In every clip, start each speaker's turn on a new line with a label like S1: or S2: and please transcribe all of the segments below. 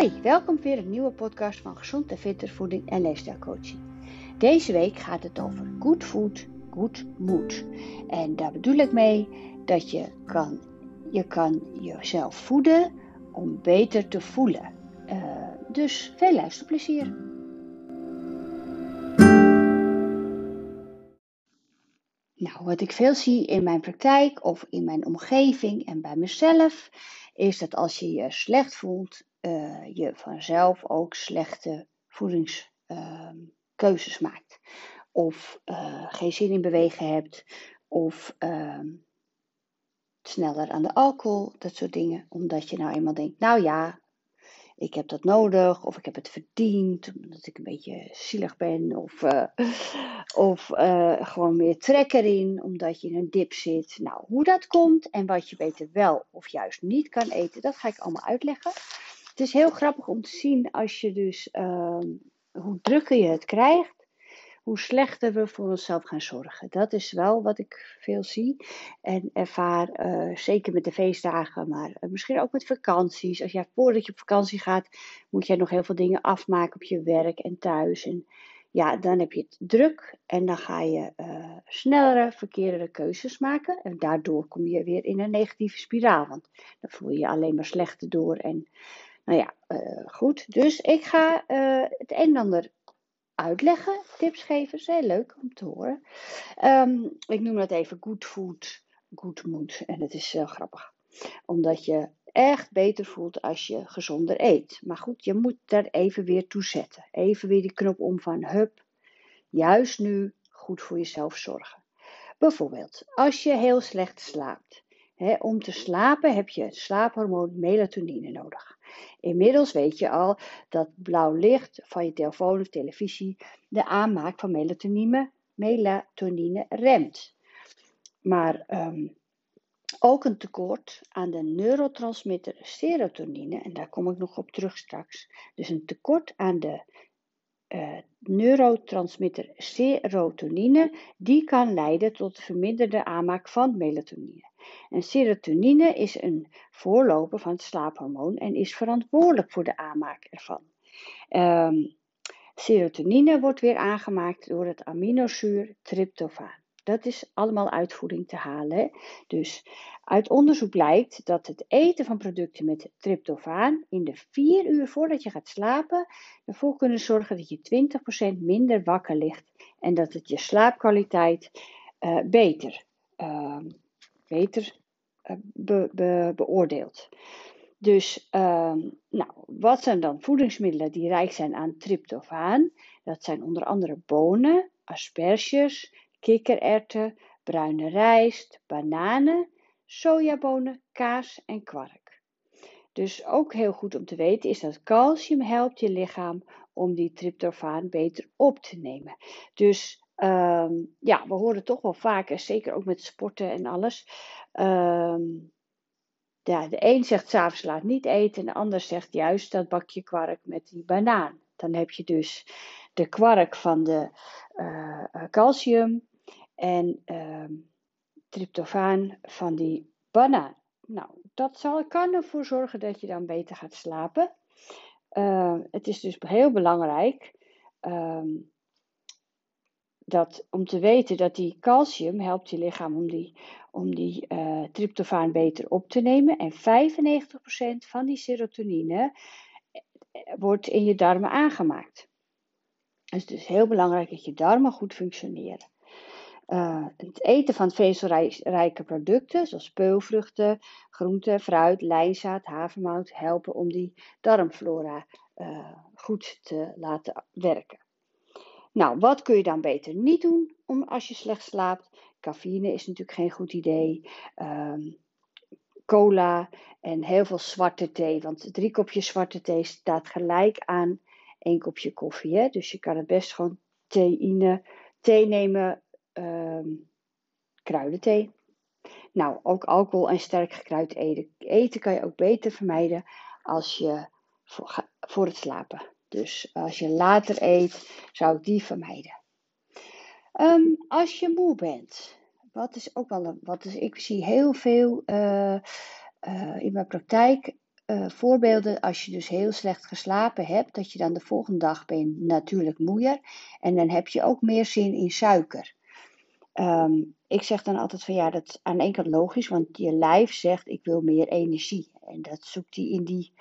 S1: Hoi, welkom weer een nieuwe podcast van Gezond en Fitter Voeding en Leefstijlcoaching. Deze week gaat het over good food, good mood. En daar bedoel ik mee dat je kan, je kan jezelf voeden om beter te voelen. Uh, dus veel luisterplezier. Nou, wat ik veel zie in mijn praktijk of in mijn omgeving en bij mezelf, is dat als je je slecht voelt, uh, je vanzelf ook slechte voedingskeuzes uh, maakt. Of uh, geen zin in bewegen hebt, of ehm, sneller aan de alcohol, dat soort dingen. Omdat je nou eenmaal denkt, nou ja, ik heb dat nodig, of ik heb het verdiend, omdat ik een beetje zielig ben, of, uh, of gewoon meer trek erin, omdat je in een dip zit. Nou, hoe dat komt en wat je beter wel of juist niet kan eten, dat ga ik allemaal uitleggen. Het is heel grappig om te zien als je dus uh, hoe drukker je het krijgt, hoe slechter we voor onszelf gaan zorgen. Dat is wel wat ik veel zie en ervaar, uh, zeker met de feestdagen, maar uh, misschien ook met vakanties. Als jij voordat je op vakantie gaat, moet jij nog heel veel dingen afmaken op je werk en thuis. En ja, dan heb je het druk en dan ga je uh, snellere, verkeerdere keuzes maken. En daardoor kom je weer in een negatieve spiraal, want dan voel je je alleen maar slechter door. En nou ja, goed. Dus ik ga het een en ander uitleggen, tips geven. heel leuk om te horen. Um, ik noem dat even good food, good mood. En het is heel grappig. Omdat je echt beter voelt als je gezonder eet. Maar goed, je moet daar even weer toe zetten. Even weer die knop om van hup. Juist nu goed voor jezelf zorgen. Bijvoorbeeld, als je heel slecht slaapt. Om te slapen heb je het slaaphormoon melatonine nodig. Inmiddels weet je al dat blauw licht van je telefoon of televisie de aanmaak van melatonine, melatonine remt. Maar um, ook een tekort aan de neurotransmitter serotonine, en daar kom ik nog op terug straks. Dus een tekort aan de uh, neurotransmitter serotonine, die kan leiden tot verminderde aanmaak van melatonine. En serotonine is een voorloper van het slaaphormoon en is verantwoordelijk voor de aanmaak ervan. Um, serotonine wordt weer aangemaakt door het aminozuur tryptofaan. Dat is allemaal uitvoering te halen. Dus uit onderzoek blijkt dat het eten van producten met tryptofaan in de vier uur voordat je gaat slapen ervoor kunnen zorgen dat je 20% minder wakker ligt en dat het je slaapkwaliteit uh, beter uh, beter be, be, beoordeelt. Dus, uh, nou, wat zijn dan voedingsmiddelen die rijk zijn aan tryptofaan? Dat zijn onder andere bonen, asperges, kikkererwten, bruine rijst, bananen, sojabonen, kaas en kwark. Dus ook heel goed om te weten is dat calcium helpt je lichaam om die tryptofaan beter op te nemen. Dus Um, ja, we horen toch wel vaker, zeker ook met sporten en alles. Um, ja, de een zegt s'avonds laat niet eten en de ander zegt juist dat bakje kwark met die banaan. Dan heb je dus de kwark van de uh, calcium en uh, tryptofaan van die banaan. Nou, dat zal, kan ervoor zorgen dat je dan beter gaat slapen. Uh, het is dus heel belangrijk um, dat, om te weten dat die calcium helpt je lichaam om die, om die uh, tryptofaan beter op te nemen. En 95% van die serotonine eh, wordt in je darmen aangemaakt. Dus het is heel belangrijk dat je darmen goed functioneren. Uh, het eten van vezelrijke producten, zoals peulvruchten, groenten, fruit, lijnzaad, havermout, helpen om die darmflora uh, goed te laten werken. Nou, wat kun je dan beter niet doen om, als je slecht slaapt? Cafeïne is natuurlijk geen goed idee. Um, cola en heel veel zwarte thee. Want drie kopjes zwarte thee staat gelijk aan één kopje koffie. Hè? Dus je kan het best gewoon theïne, thee nemen, um, kruidenthee. Nou, ook alcohol en sterk gekruid eten, kan je ook beter vermijden als je voor, voor het slapen. Dus als je later eet, zou ik die vermijden. Um, als je moe bent, wat is ook wel een, wat is, ik zie heel veel uh, uh, in mijn praktijk uh, voorbeelden als je dus heel slecht geslapen hebt, dat je dan de volgende dag ben natuurlijk moeier en dan heb je ook meer zin in suiker. Ehm, ik zeg dan altijd van ja, dat is aan ene kant logisch, want je lijf zegt ik wil meer energie. En dat zoekt hij in die,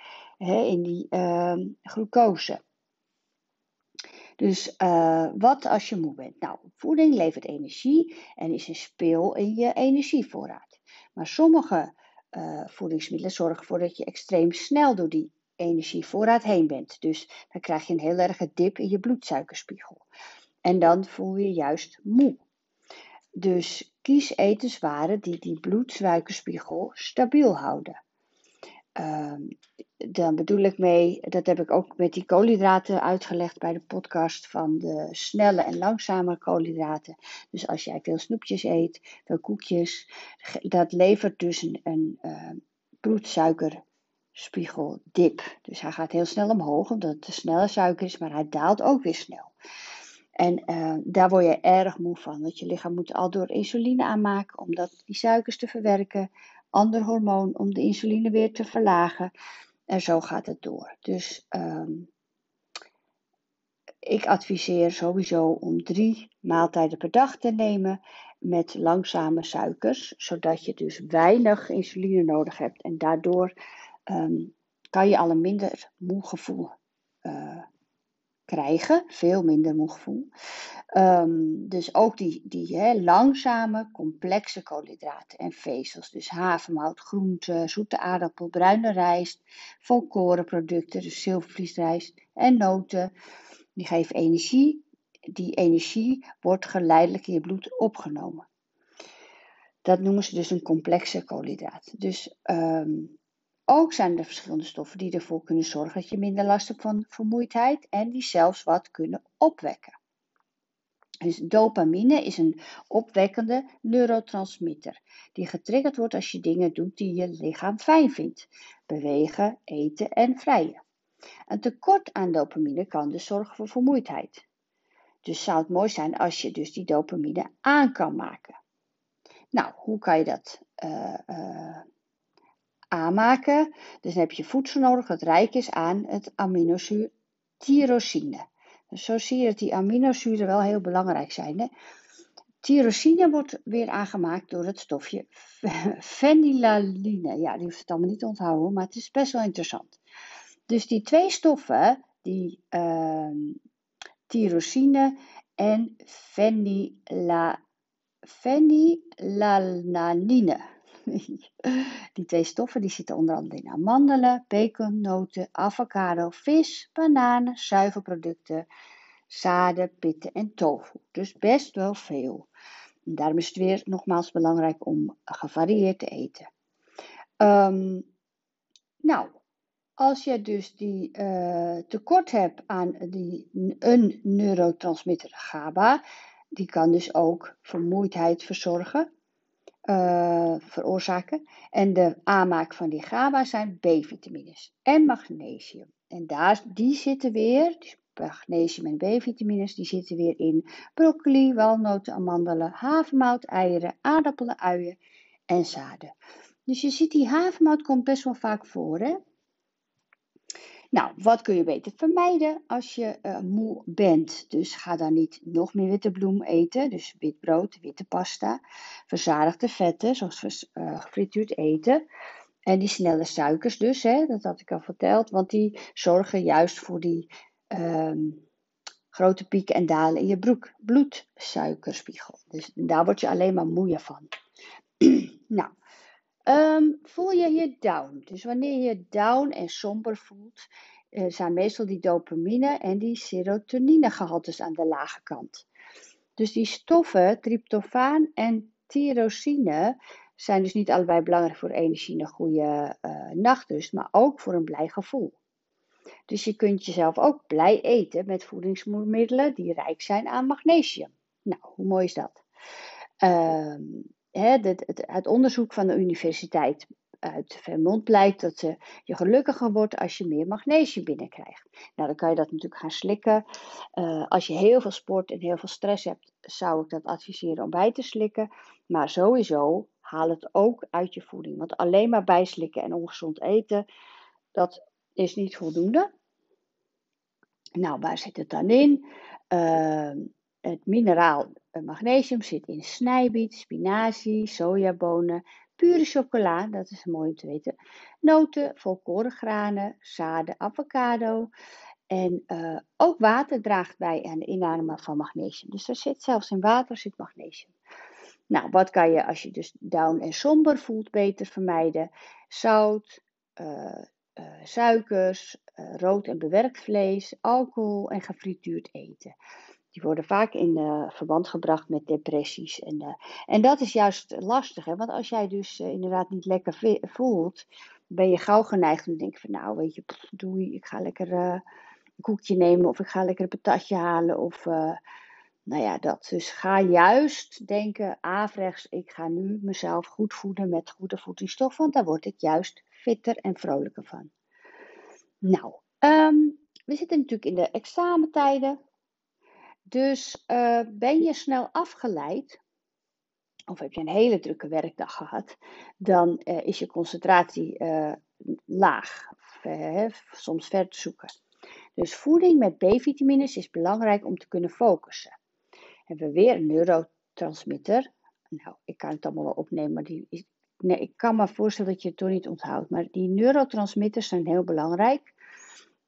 S1: in die uh, glucose. Dus uh, wat als je moe bent? Nou, voeding levert energie en is een speel in je energievoorraad. Maar sommige uh, voedingsmiddelen zorgen ervoor dat je extreem snel door die energievoorraad heen bent. Dus dan krijg je een heel erge dip in je bloedsuikerspiegel. En dan voel je juist moe. Dus kies etenswaren die die bloedsuikerspiegel stabiel houden. Uh, dan bedoel ik mee, dat heb ik ook met die koolhydraten uitgelegd bij de podcast van de snelle en langzame koolhydraten. Dus als jij veel snoepjes eet, veel koekjes, dat levert dus een, een uh, bloedsuikerspiegeldip. Dus hij gaat heel snel omhoog, omdat het snelle suiker is, maar hij daalt ook weer snel. En uh, daar word je erg moe van, want je lichaam moet al door insuline aanmaken om dat, die suikers te verwerken. Ander hormoon om de insuline weer te verlagen. En zo gaat het door. Dus um, ik adviseer sowieso om drie maaltijden per dag te nemen met langzame suikers, zodat je dus weinig insuline nodig hebt. En daardoor um, kan je al een minder moe gevoel uh, krijgen, veel minder moegevoel. Um, dus ook die, die hè, langzame, complexe koolhydraten en vezels. Dus havermout, groente, zoete aardappel, bruine rijst, volkorenproducten, dus zilvervliesrijst en noten. Die geven energie. Die energie wordt geleidelijk in je bloed opgenomen. Dat noemen ze dus een complexe koolhydraat. Dus um, ook zijn er verschillende stoffen die ervoor kunnen zorgen dat je minder last hebt van vermoeidheid en die zelfs wat kunnen opwekken. Dus dopamine is een opwekkende neurotransmitter die getriggerd wordt als je dingen doet die je lichaam fijn vindt. Bewegen, eten en vrijen. Een tekort aan dopamine kan dus zorgen voor vermoeidheid. Dus zou het mooi zijn als je dus die dopamine aan kan maken. Nou, hoe kan je dat uh, aanmaken. Dus dan heb je voedsel nodig dat rijk is aan het aminozuur tyrosine. Dus zo zie je dat die aminozuren wel heel belangrijk zijn. Hè? Tyrosine wordt weer aangemaakt door het stofje fenilaline. Ja, die hoeft het allemaal niet te onthouden, maar het is best wel interessant. Dus die twee stoffen, die uh, tyrosine en fenilalanine. Die twee stoffen die zitten onder andere in amandelen, bacon, noten, avocado, vis, bananen, zuivelproducten, zaden, pitten en tofu. Dus best wel veel. En daarom is het weer nogmaals belangrijk om gevarieerd te eten. Um, nou, als je dus die uh, tekort hebt aan die, een neurotransmitter GABA, die kan dus ook vermoeidheid verzorgen uh, veroorzaken. En de aanmaak van die GABA zijn B-vitamines en magnesium. En daar, die zitten weer, dus magnesium en B-vitamines, die zitten weer in broccoli, walnoten, amandelen, havermout, eieren, aardappelen, uien en zaden. Dus je ziet, die havermout komt best wel vaak voor, hè? Nou, wat kun je beter vermijden als je uh, moe bent? Dus ga dan niet nog meer witte bloem eten, dus wit brood, witte pasta, verzadigde vetten, zoals uh, gefrituurd eten. En die snelle suikers dus, hè, dat had ik al verteld, want die zorgen juist voor die um, grote pieken en dalen in je broek, bloedsuikerspiegel. Dus daar word je alleen maar moeier van. nou, Um, voel je je down? Dus wanneer je down en somber voelt, uh, zijn meestal die dopamine en die serotoninegehaltes aan de lage kant. Dus die stoffen, tryptofaan en tyrosine, zijn dus niet allebei belangrijk voor energie en een goede uh, nachtrust, maar ook voor een blij gevoel. Dus je kunt jezelf ook blij eten met voedingsmiddelen die rijk zijn aan magnesium. Nou, hoe mooi is dat? Um, het, onderzoek van de universiteit uit Vermont blijkt dat je gelukkiger wordt als je meer magnesium binnenkrijgt. Nou, dan kan je dat natuurlijk gaan slikken. Uh, als je heel veel sport en heel veel stress hebt, zou ik dat adviseren om bij te slikken. Maar sowieso haal het ook uit je voeding. Want alleen maar bijslikken en ongezond eten, dat is niet voldoende. Nou, waar zit het dan in? Ehm, het mineraal magnesium zit in snijbiet, spinazie, sojabonen, pure chocola, dat is mooi om te weten, noten, volkorengranen, zaden, avocado. En uh, ook water draagt bij aan de inname van magnesium. Dus er zit zelfs in water zit magnesium. Nou, wat kan je als je dus down en somber voelt beter vermijden? Zout, uh, uh, suikers, rood en bewerkt vlees, alcohol en gefrituurd eten. Die worden vaak in uh, verband gebracht met depressies. En, uh, en dat is juist lastig, hè? want als jij dus uh, inderdaad niet lekker voelt, ben je gauw geneigd om te denken van nou weet je, pff, doei, ik ga lekker een koekje nemen of ik ga lekker een patatje halen of nou ja, dat. Dus ga juist denken, averechts, ik ga nu mezelf goed voeden met goede voedingsstoffen, want daar word ik juist fitter en vrolijker van. Nou, um, we zitten natuurlijk in de examentijden. Dus uh, ben je snel afgeleid, of heb je een hele drukke werkdag gehad, dan uh, is je concentratie uh, laag, soms ver te zoeken. Dus voeding met B-vitamines is belangrijk om te kunnen focussen. Hebben we weer een neurotransmitter. Nou, ik kan het allemaal wel opnemen, maar die is, nee, ik kan me voorstellen dat je het toch niet onthoudt. Maar die neurotransmitters zijn heel belangrijk.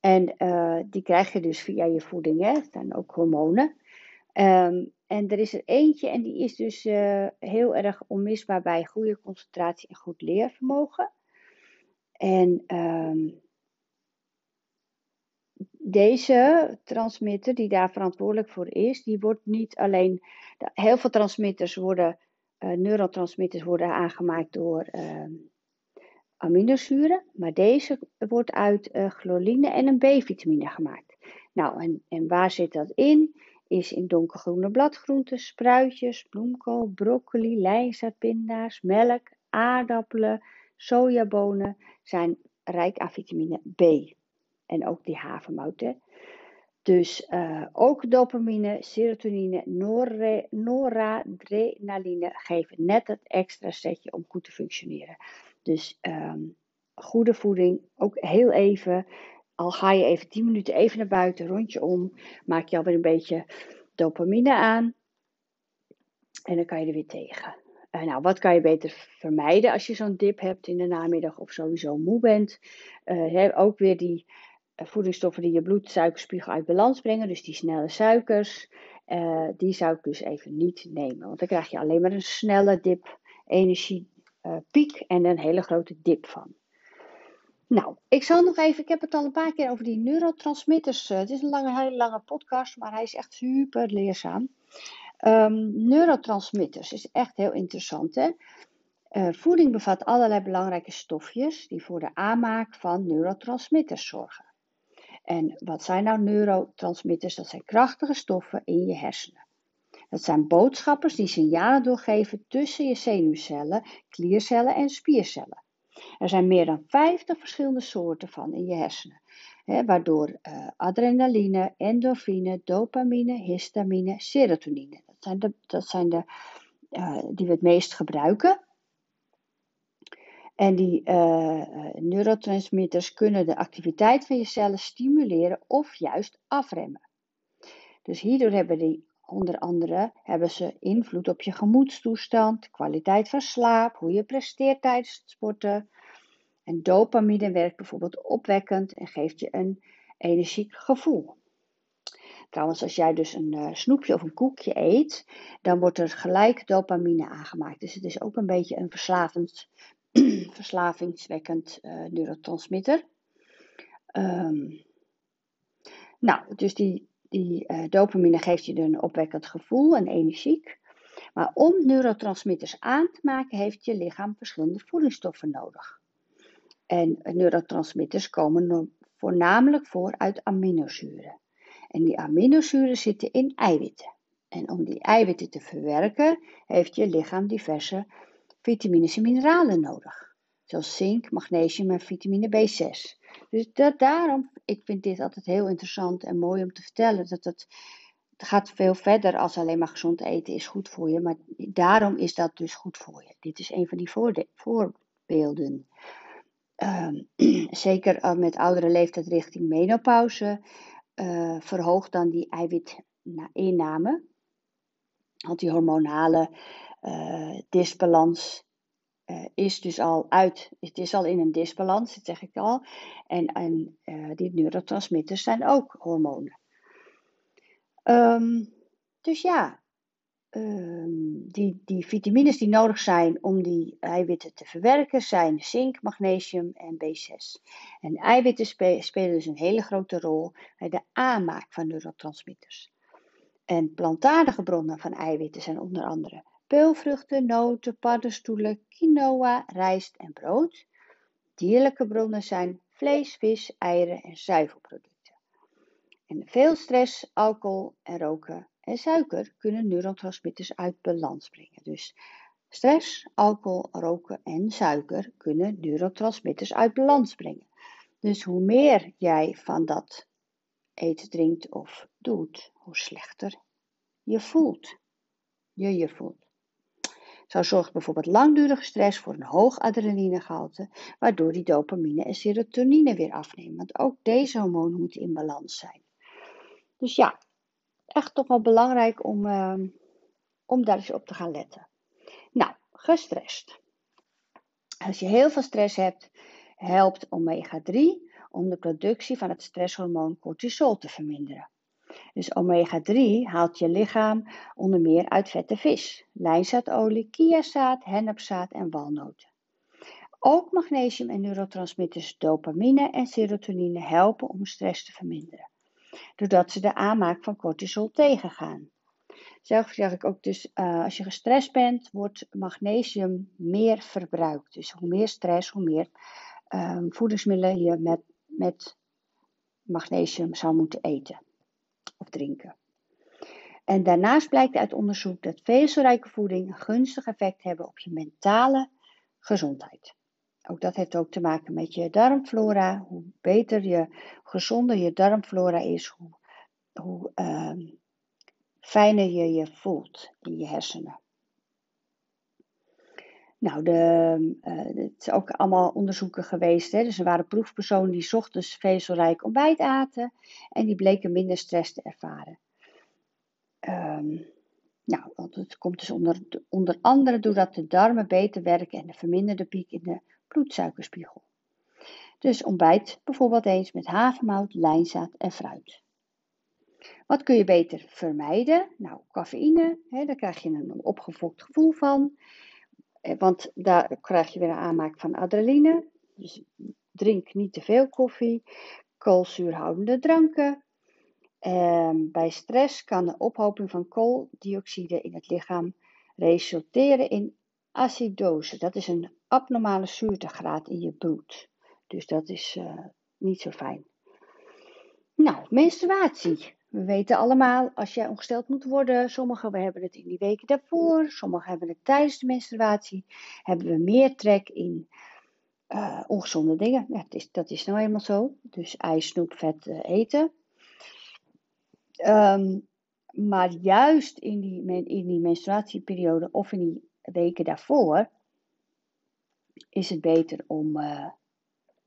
S1: En uh, die krijg je dus via je voeding. Hè? Zijn ook hormonen. Um, en er is er eentje en die is dus uh, heel erg onmisbaar bij goede concentratie en goed leervermogen. En um, deze transmitter die daar verantwoordelijk voor is, die wordt niet alleen. Heel veel transmitters worden, uh, neurotransmitters worden aangemaakt door uh, aminozuren, maar deze wordt uit uh, en een B-vitamine gemaakt. Nou, en, en waar zit dat in? Is in donkergroene bladgroenten, spruitjes, bloemkool, broccoli, lijnzaadpinda's, melk, aardappelen, sojabonen zijn rijk aan vitamine B. En ook die havermout. Dus uh, ook dopamine, serotonine, noradrenaline geven net het extra setje om goed te functioneren. Dus um, goede voeding, ook heel even. Al ga je even 10 minuten even naar buiten, rondje om, maak je alweer een beetje dopamine aan. En dan kan je er weer tegen. Uh, nou, wat kan je beter vermijden als je zo'n dip hebt in de namiddag of sowieso moe bent? Uh, ook weer die uh, voedingsstoffen die je bloedsuikerspiegel uit balans brengen, dus die snelle suikers, die zou ik dus even niet nemen. Want dan krijg je alleen maar een snelle dip, energie uh, piek en een hele grote dip van. Nou, ik zal nog even, ik heb het al een paar keer over die neurotransmitters. Uh, het is een lange, hele lange podcast, maar hij is echt super leerzaam. Um, neurotransmitters is echt heel interessant. Hè? Uh, voeding bevat allerlei belangrijke stofjes die voor de aanmaak van neurotransmitters zorgen. En wat zijn nou neurotransmitters? Dat zijn krachtige stoffen in je hersenen. Dat zijn boodschappers die signalen doorgeven tussen je zenuwcellen, kliercellen en spiercellen. Er zijn meer dan 50 verschillende soorten van in je hersenen, hè, waardoor uh, adrenaline, endorfine, dopamine, histamine, serotonine, dat zijn de, dat zijn de uh, die we het meest gebruiken. En die uh, neurotransmitters kunnen de activiteit van je cellen stimuleren of juist afremmen. Dus hierdoor hebben die Onder andere hebben ze invloed op je gemoedstoestand, kwaliteit van slaap, hoe je presteert tijdens het sporten. En dopamine werkt bijvoorbeeld opwekkend en geeft je een energiek gevoel. Trouwens, als jij dus een uh, snoepje of een koekje eet, dan wordt er gelijk dopamine aangemaakt. Dus het is ook een beetje een verslavend, verslavingswekkend uh, neurotransmitter. Um, nou, dus die die uh, dopamine geeft je een opwekkend gevoel en energiek. Maar om neurotransmitters aan te maken, heeft je lichaam verschillende voedingsstoffen nodig. En neurotransmitters komen voornamelijk voor uit aminozuren. En die aminozuren zitten in eiwitten. En om die eiwitten te verwerken, heeft je lichaam diverse vitamines en mineralen nodig. Zoals zink, magnesium en vitamine B6. Dus dat, daarom, ik vind dit altijd heel interessant en mooi om te vertellen. Dat het, het gaat veel verder als alleen maar gezond eten is goed voor je. Maar daarom is dat dus goed voor je. Dit is een van die voorbeelden. ehm, zeker met oudere leeftijd richting menopauze, uh, verhoogt dan die eiwitinname. Want die hormonale uh, disbalans uh, is dus al uit, het is al in een disbalans, dat zeg ik al. En, en die neurotransmitters zijn ook hormonen. Um, dus ja, um, die, die vitamines die nodig zijn om die eiwitten te verwerken zijn zink, magnesium en B6. En eiwitten spelen dus een hele grote rol bij de aanmaak van neurotransmitters. En plantaardige bronnen van eiwitten zijn onder andere peulvruchten, noten, paddenstoelen, quinoa, rijst en brood. Dierlijke bronnen zijn vlees, vis, eieren en zuivelproducten. En veel stress, alcohol en roken en suiker kunnen neurotransmitters uit balans brengen. Dus stress, alcohol, roken en suiker kunnen neurotransmitters uit balans brengen. Dus hoe meer jij van dat eet, drinkt of doet, hoe slechter je voelt. Je je voelt. Zo zorgt bijvoorbeeld langdurige stress voor een hoog adrenalinegehalte, waardoor die dopamine en serotonine weer afnemen. Want ook deze hormonen moeten in balans zijn. Dus ja, echt toch wel belangrijk om, uh, om daar eens op te gaan letten. Nou, gestrest. Als je heel veel stress hebt, helpt omega-3 om de productie van het stresshormoon cortisol te verminderen. Dus omega-3 haalt je lichaam onder meer uit vette vis, lijnzaadolie, kiazaad, hennepzaad en walnoten. Ook magnesium en neurotransmitters dopamine en serotonine helpen om stress te verminderen doordat ze de aanmaak van cortisol tegengaan. Zelf zeg ik ook dus, uh, als je gestrest bent, wordt magnesium meer verbruikt. Dus hoe meer stress, hoe meer um, voedingsmiddelen je met, met magnesium zou moeten eten drinken. En daarnaast blijkt uit onderzoek dat vezelrijke voeding een gunstig effect hebben op je mentale gezondheid. Ook dat heeft ook te maken met je darmflora. Hoe beter je, gezonder je darmflora is, hoe, hoe uh, fijner je je voelt in je hersenen. Nou, de, uh, het is ook allemaal onderzoeken geweest. Hè? Dus er waren proefpersonen die ochtends vezelrijk ontbijt aten en die bleken minder stress te ervaren. Um, nou, het komt dus onder, onder andere doordat de darmen beter werken en de verminderde piek in de bloedsuikerspiegel. Dus ontbijt bijvoorbeeld eens met havermout, lijnzaad en fruit. Wat kun je beter vermijden? Nou, cafeïne, hè, daar krijg je een opgefokt gevoel van. Eh, want daar krijg je weer een aanmaak van adrenaline. Dus drink niet te veel koffie. Koolzuurhoudende dranken. Ehm, bij stress kan de ophoping van kooldioxide in het lichaam resulteren in acidose. Dat is een abnormale zuurtegraad in je bloed. Dus dat is uh, niet zo fijn. Nou, menstruatie. We weten allemaal, als jij ongesteld moet worden, sommigen hebben het in die weken daarvoor, sommigen hebben het tijdens de menstruatie, hebben we meer trek in uh, ongezonde dingen. Ja, dat, is, dat is nou eenmaal zo. Dus ijs, snoep, vet uh, eten. Um, maar juist in die, in die menstruatieperiode of in die weken daarvoor is het beter om uh,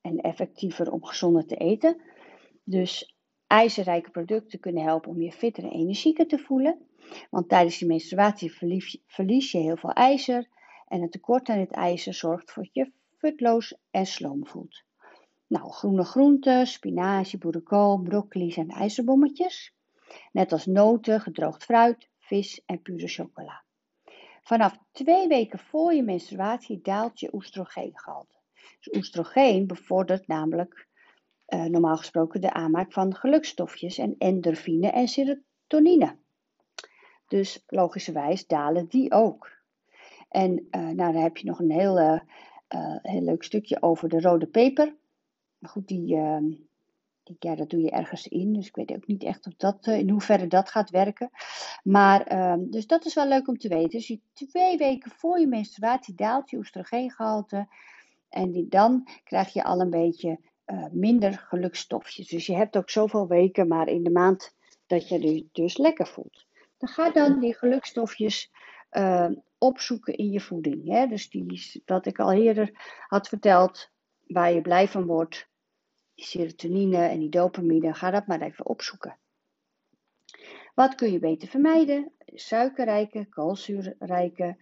S1: en effectiever om gezonder te eten. Dus ijzerrijke producten kunnen helpen om je fitter en energieker te voelen. Want tijdens die menstruatie verlies, je heel veel ijzer. En een tekort aan het ijzer zorgt voor dat je futloos en sloom voelt. Nou, groene groenten, spinazie, boerenkool, broccoli zijn ijzerbommetjes. Net als noten, gedroogd fruit, vis en pure chocola. Vanaf twee weken voor je menstruatie daalt je oestrogeengehalte. Dus oestrogeen bevordert namelijk uh, normaal gesproken de aanmaak van gelukstofjes en endorfine en serotonine. Dus logischerwijs dalen die ook. En uh, nou, dan heb je nog een heel, uh, heel leuk stukje over de rode peper. Maar goed, die, ehm, ja, dat doe je ergens in. Dus ik weet ook niet echt of dat, in hoeverre dat gaat werken. Maar, ehm, dus dat is wel leuk om te weten. Dus je twee weken voor je menstruatie daalt je oestrogeengehalte. En die, dan krijg je al een beetje uh, minder gelukstofjes. Dus je hebt ook zoveel weken maar in de maand dat je je dus lekker voelt. Dan ga dan die gelukstofjes uh, opzoeken in je voeding. Hè? Dus die, wat ik al eerder had verteld, waar je blij van wordt, die serotonine en die dopamine, ga dat maar even opzoeken. Wat kun je beter vermijden? Suikerrijke, koolzuurrijke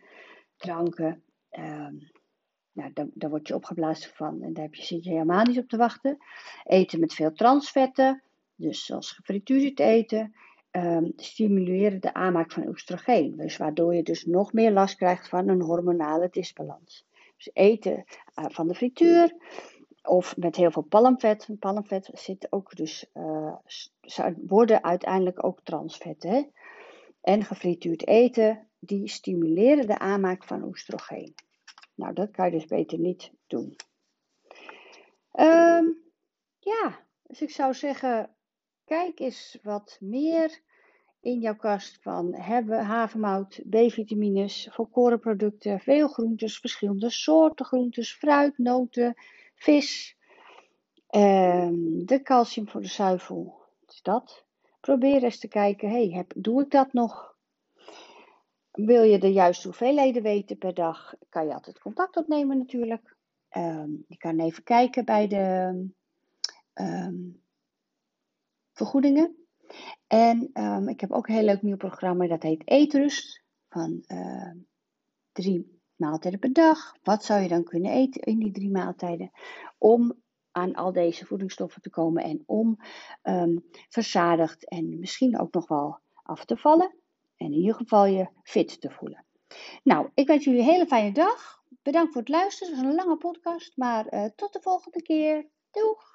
S1: dranken. Um, nou, daar, daar word je opgeblazen van en daar heb je, zit je helemaal niet op te wachten. Eten met veel transvetten, dus zoals gefrituurd eten, um, stimuleren de aanmaak van oestrogeen. Dus waardoor je dus nog meer last krijgt van een hormonale disbalans. Dus eten uh, van de frituur of met heel veel palmvet. Palmvet zit ook dus, uh, worden uiteindelijk ook transvetten. En gefrituurd eten, die stimuleren de aanmaak van oestrogeen. Nou, dat kan je dus beter niet doen. Um, ja, dus ik zou zeggen, kijk eens wat meer in jouw kast van hebben havermout, B-vitamines, volkorenproducten, veel groentes, verschillende soorten groentes, fruit, noten, vis, um, de calcium voor de zuivel. is dat. Probeer eens te kijken, hey, heb, doe ik dat nog? Wil je de juiste hoeveelheden weten per dag, kan je altijd contact opnemen natuurlijk. Um, je kan even kijken bij de um, vergoedingen. En um, ik heb ook een heel leuk nieuw programma, dat heet Eetrust. Van drie maaltijden per dag. Wat zou je dan kunnen eten in die drie maaltijden? Om aan al deze voedingsstoffen te komen en om verzadigd en misschien ook nog wel af te vallen en in ieder geval je fit te voelen. Nou, ik wens jullie een hele fijne dag. Bedankt voor het luisteren. Het was een lange podcast, maar uh, tot de volgende keer. Doeg!